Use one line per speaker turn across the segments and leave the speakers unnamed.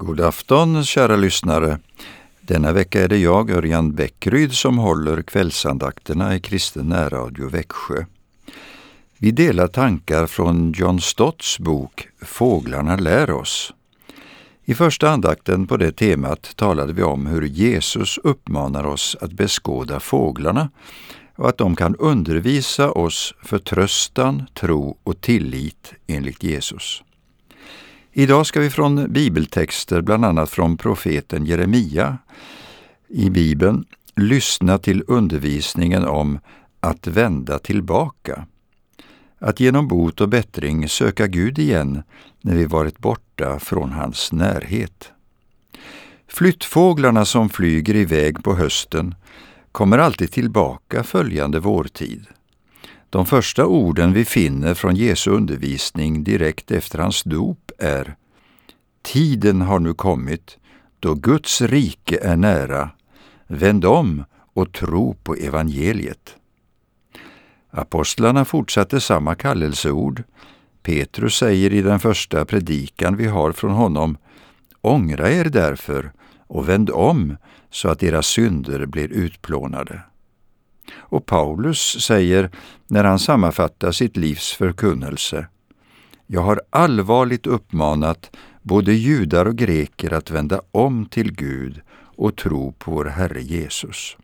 God afton kära lyssnare. Denna vecka är det jag, Örjan Bäckryd, som håller kvällsandakterna i Kristen närradio Växjö. Vi delar tankar från John Stotts bok Fåglarna lär oss. I första andakten på det temat talade vi om hur Jesus uppmanar oss att beskåda fåglarna och att de kan undervisa oss för tröstan, tro och tillit enligt Jesus. Idag ska vi från bibeltexter, bland annat från profeten Jeremia i Bibeln, lyssna till undervisningen om att vända tillbaka. Att genom bot och bättring söka Gud igen när vi varit borta från hans närhet. Flyttfåglarna som flyger iväg på hösten kommer alltid tillbaka följande vårtid. De första orden vi finner från Jesu undervisning direkt efter hans dop är Tiden har nu kommit då Guds rike är nära. Vänd om och tro på evangeliet. Apostlarna fortsatte samma kallelseord. Petrus säger i den första predikan vi har från honom Ångra er därför och vänd om så att era synder blir utplånade. Och Paulus säger när han sammanfattar sitt livs förkunnelse Jag har allvarligt uppmanat både judar och greker att vända om till Gud och tro på vår Herre Jesus.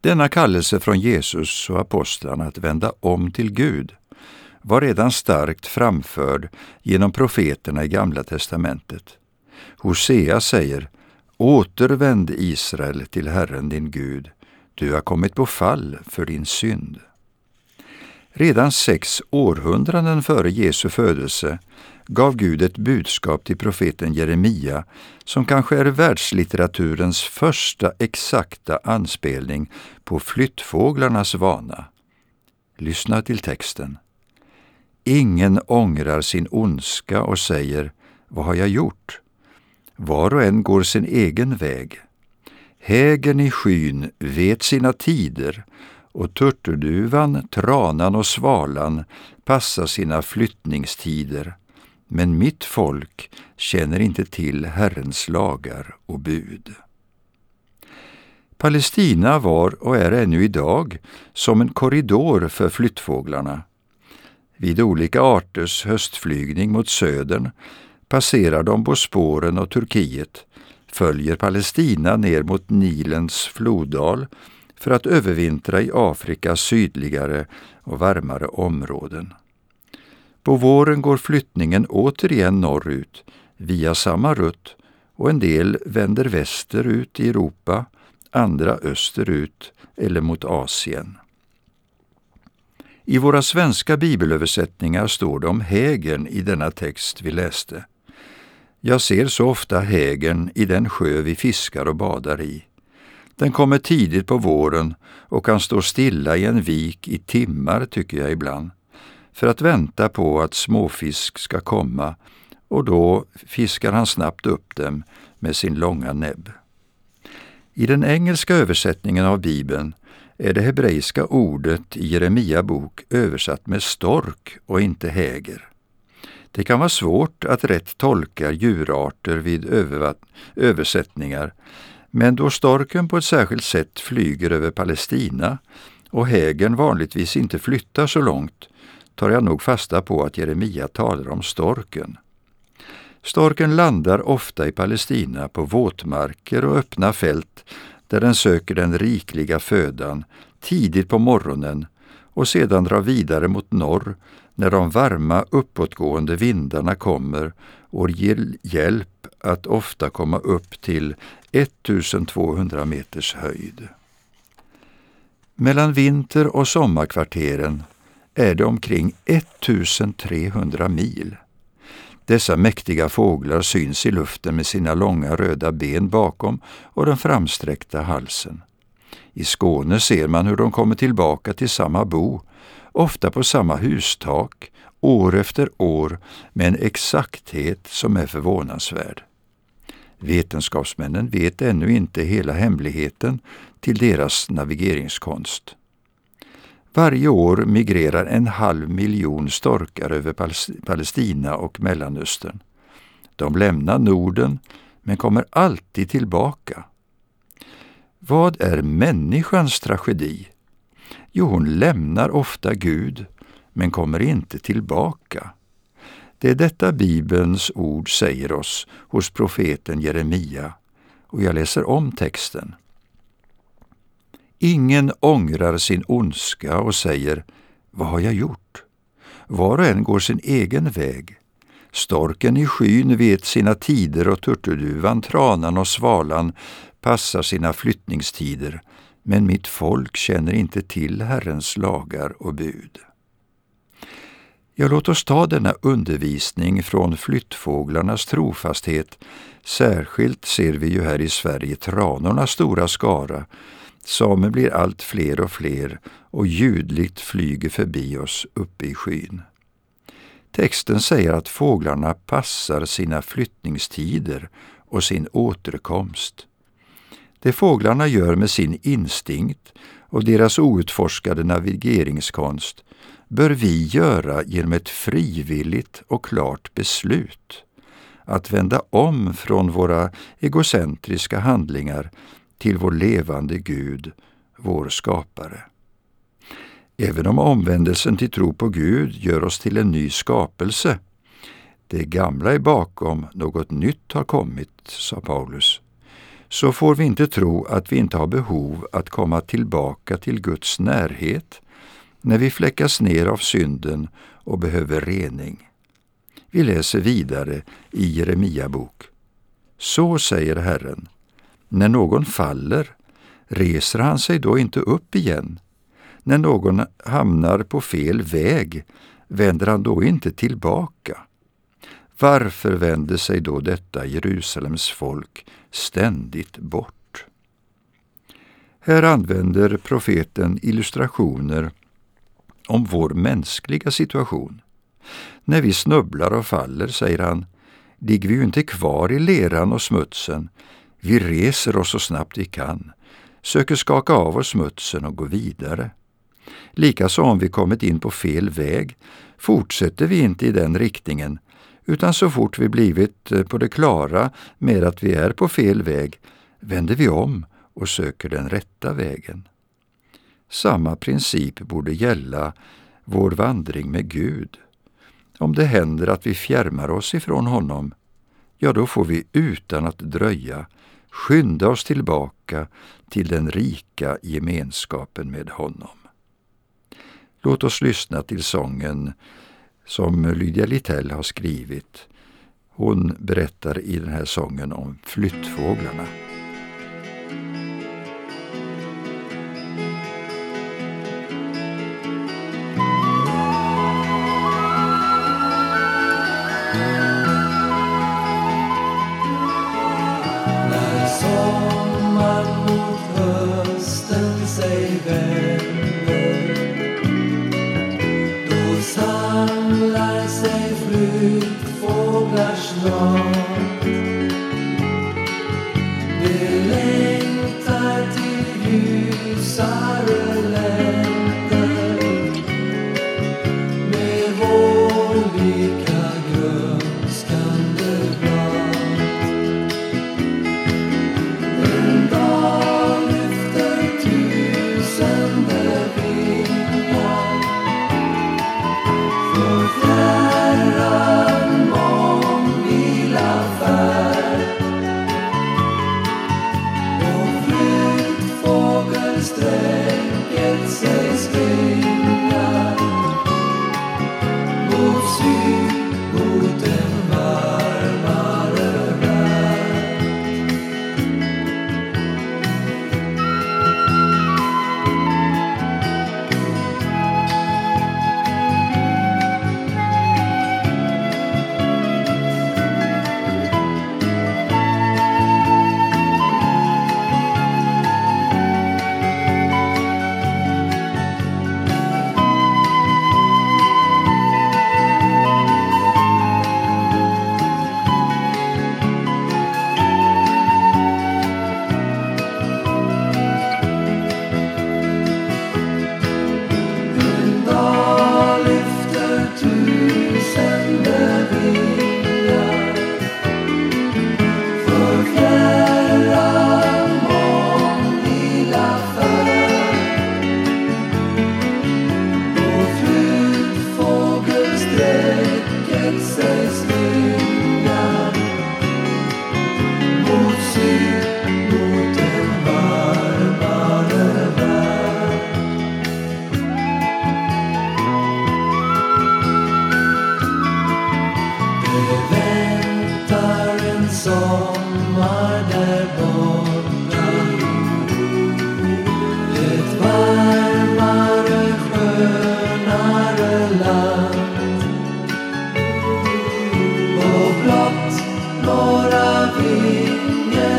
Denna kallelse från Jesus och apostlarna att vända om till Gud var redan starkt framförd genom profeterna i Gamla testamentet. Hosea säger Återvänd Israel till Herren din Gud, du har kommit på fall för din synd. Redan sex århundraden före Jesu födelse gav Gud ett budskap till profeten Jeremia som kanske är världslitteraturens första exakta anspelning på flyttfåglarnas vana. Lyssna till texten. Ingen ångrar sin ondska och säger ”Vad har jag gjort?” Var och en går sin egen väg. Hägen i skyn vet sina tider och turturduvan, tranan och svalan passar sina flyttningstider men mitt folk känner inte till Herrens lagar och bud. Palestina var och är ännu idag som en korridor för flyttfåglarna. Vid olika arters höstflygning mot södern passerar de Bosporen och Turkiet, följer Palestina ner mot Nilens floddal för att övervintra i Afrikas sydligare och varmare områden. På våren går flyttningen återigen norrut via samma rutt och en del vänder västerut i Europa, andra österut eller mot Asien. I våra svenska bibelöversättningar står det om hägern i denna text vi läste. Jag ser så ofta hägern i den sjö vi fiskar och badar i. Den kommer tidigt på våren och kan stå stilla i en vik i timmar, tycker jag ibland för att vänta på att småfisk ska komma och då fiskar han snabbt upp dem med sin långa näbb. I den engelska översättningen av Bibeln är det hebreiska ordet i Jeremia bok översatt med stork och inte häger. Det kan vara svårt att rätt tolka djurarter vid översättningar, men då storken på ett särskilt sätt flyger över Palestina och hägern vanligtvis inte flyttar så långt tar jag nog fasta på att Jeremia talar om storken. Storken landar ofta i Palestina på våtmarker och öppna fält där den söker den rikliga födan tidigt på morgonen och sedan drar vidare mot norr när de varma uppåtgående vindarna kommer och ger hjälp att ofta komma upp till 1200 meters höjd. Mellan vinter och sommarkvarteren är det omkring 1300 mil. Dessa mäktiga fåglar syns i luften med sina långa röda ben bakom och den framsträckta halsen. I Skåne ser man hur de kommer tillbaka till samma bo, ofta på samma hustak, år efter år med en exakthet som är förvånansvärd. Vetenskapsmännen vet ännu inte hela hemligheten till deras navigeringskonst. Varje år migrerar en halv miljon storkar över Palestina och Mellanöstern. De lämnar Norden men kommer alltid tillbaka. Vad är människans tragedi? Jo, hon lämnar ofta Gud men kommer inte tillbaka. Det är detta Bibelns ord säger oss hos profeten Jeremia och jag läser om texten. Ingen ångrar sin ondska och säger ”Vad har jag gjort?” Var och en går sin egen väg. Storken i skyn vet sina tider och turturduvan, tranan och svalan passar sina flyttningstider, men mitt folk känner inte till Herrens lagar och bud. Ja, låt oss ta denna undervisning från flyttfåglarnas trofasthet. Särskilt ser vi ju här i Sverige tranornas stora skara som blir allt fler och fler och ljudligt flyger förbi oss uppe i skyn. Texten säger att fåglarna passar sina flyttningstider och sin återkomst. Det fåglarna gör med sin instinkt och deras outforskade navigeringskonst bör vi göra genom ett frivilligt och klart beslut att vända om från våra egocentriska handlingar till vår levande Gud, vår skapare. Även om omvändelsen till tro på Gud gör oss till en ny skapelse, det gamla är bakom, något nytt har kommit, sa Paulus, så får vi inte tro att vi inte har behov att komma tillbaka till Guds närhet när vi fläckas ner av synden och behöver rening. Vi läser vidare i Jeremia bok. Så säger Herren, när någon faller, reser han sig då inte upp igen? När någon hamnar på fel väg, vänder han då inte tillbaka? Varför vänder sig då detta Jerusalems folk ständigt bort? Här använder profeten illustrationer om vår mänskliga situation. När vi snubblar och faller, säger han, ligger vi ju inte kvar i leran och smutsen, vi reser oss så snabbt vi kan, söker skaka av oss smutsen och gå vidare. Likaså om vi kommit in på fel väg fortsätter vi inte i den riktningen, utan så fort vi blivit eh, på det klara med att vi är på fel väg vänder vi om och söker den rätta vägen. Samma princip borde gälla vår vandring med Gud. Om det händer att vi fjärmar oss ifrån honom, ja, då får vi utan att dröja skynda oss tillbaka till den rika gemenskapen med honom. Låt oss lyssna till sången som Lydia Littell har skrivit. Hon berättar i den här sången om flyttfåglarna.
När sommar long.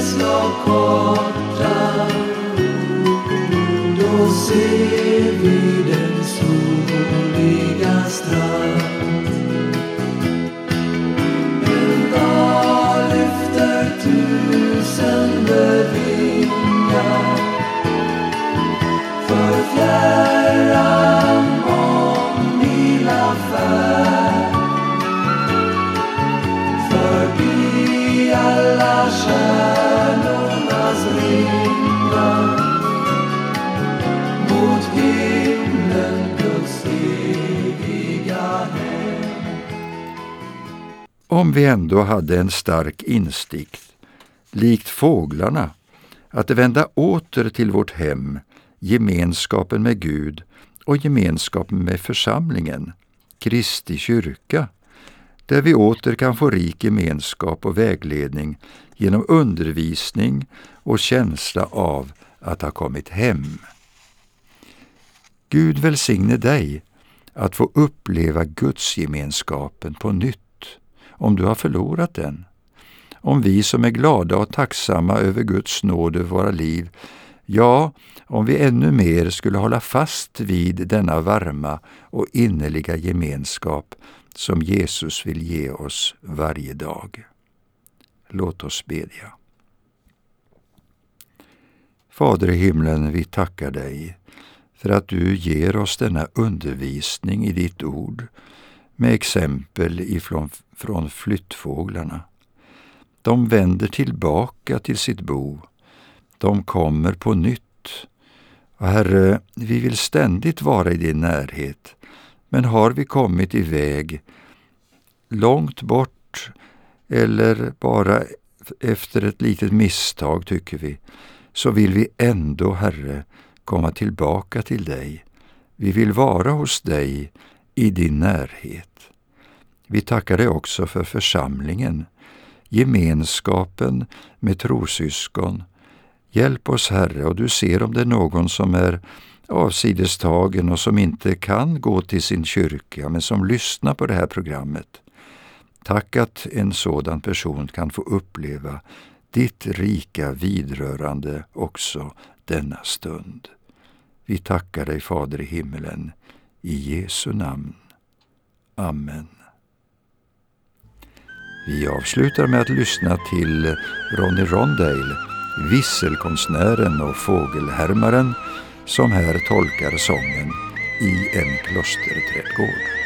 Vingeslag korta. Då ser
Om vi ändå hade en stark instikt, likt fåglarna, att vända åter till vårt hem, gemenskapen med Gud och gemenskapen med församlingen, Kristi kyrka, där vi åter kan få rik gemenskap och vägledning genom undervisning och känsla av att ha kommit hem. Gud välsigne dig att få uppleva gudsgemenskapen på nytt om du har förlorat den. Om vi som är glada och tacksamma över Guds nåd över våra liv, ja, om vi ännu mer skulle hålla fast vid denna varma och innerliga gemenskap som Jesus vill ge oss varje dag. Låt oss bedja. Fader i himlen, vi tackar dig för att du ger oss denna undervisning i ditt ord med exempel ifrån, från flyttfåglarna. De vänder tillbaka till sitt bo. De kommer på nytt. Och Herre, vi vill ständigt vara i din närhet. Men har vi kommit iväg långt bort eller bara efter ett litet misstag, tycker vi, så vill vi ändå, Herre, komma tillbaka till dig. Vi vill vara hos dig i din närhet. Vi tackar dig också för församlingen, gemenskapen med trosyskon. Hjälp oss, Herre, och du ser om det är någon som är avsidestagen och som inte kan gå till sin kyrka, men som lyssnar på det här programmet. Tack att en sådan person kan få uppleva ditt rika vidrörande också denna stund. Vi tackar dig, Fader i himmelen, i Jesu namn. Amen. Vi avslutar med att lyssna till Ronny Rondale, visselkonstnären och fågelhärmaren, som här tolkar sången i en klosterträdgård.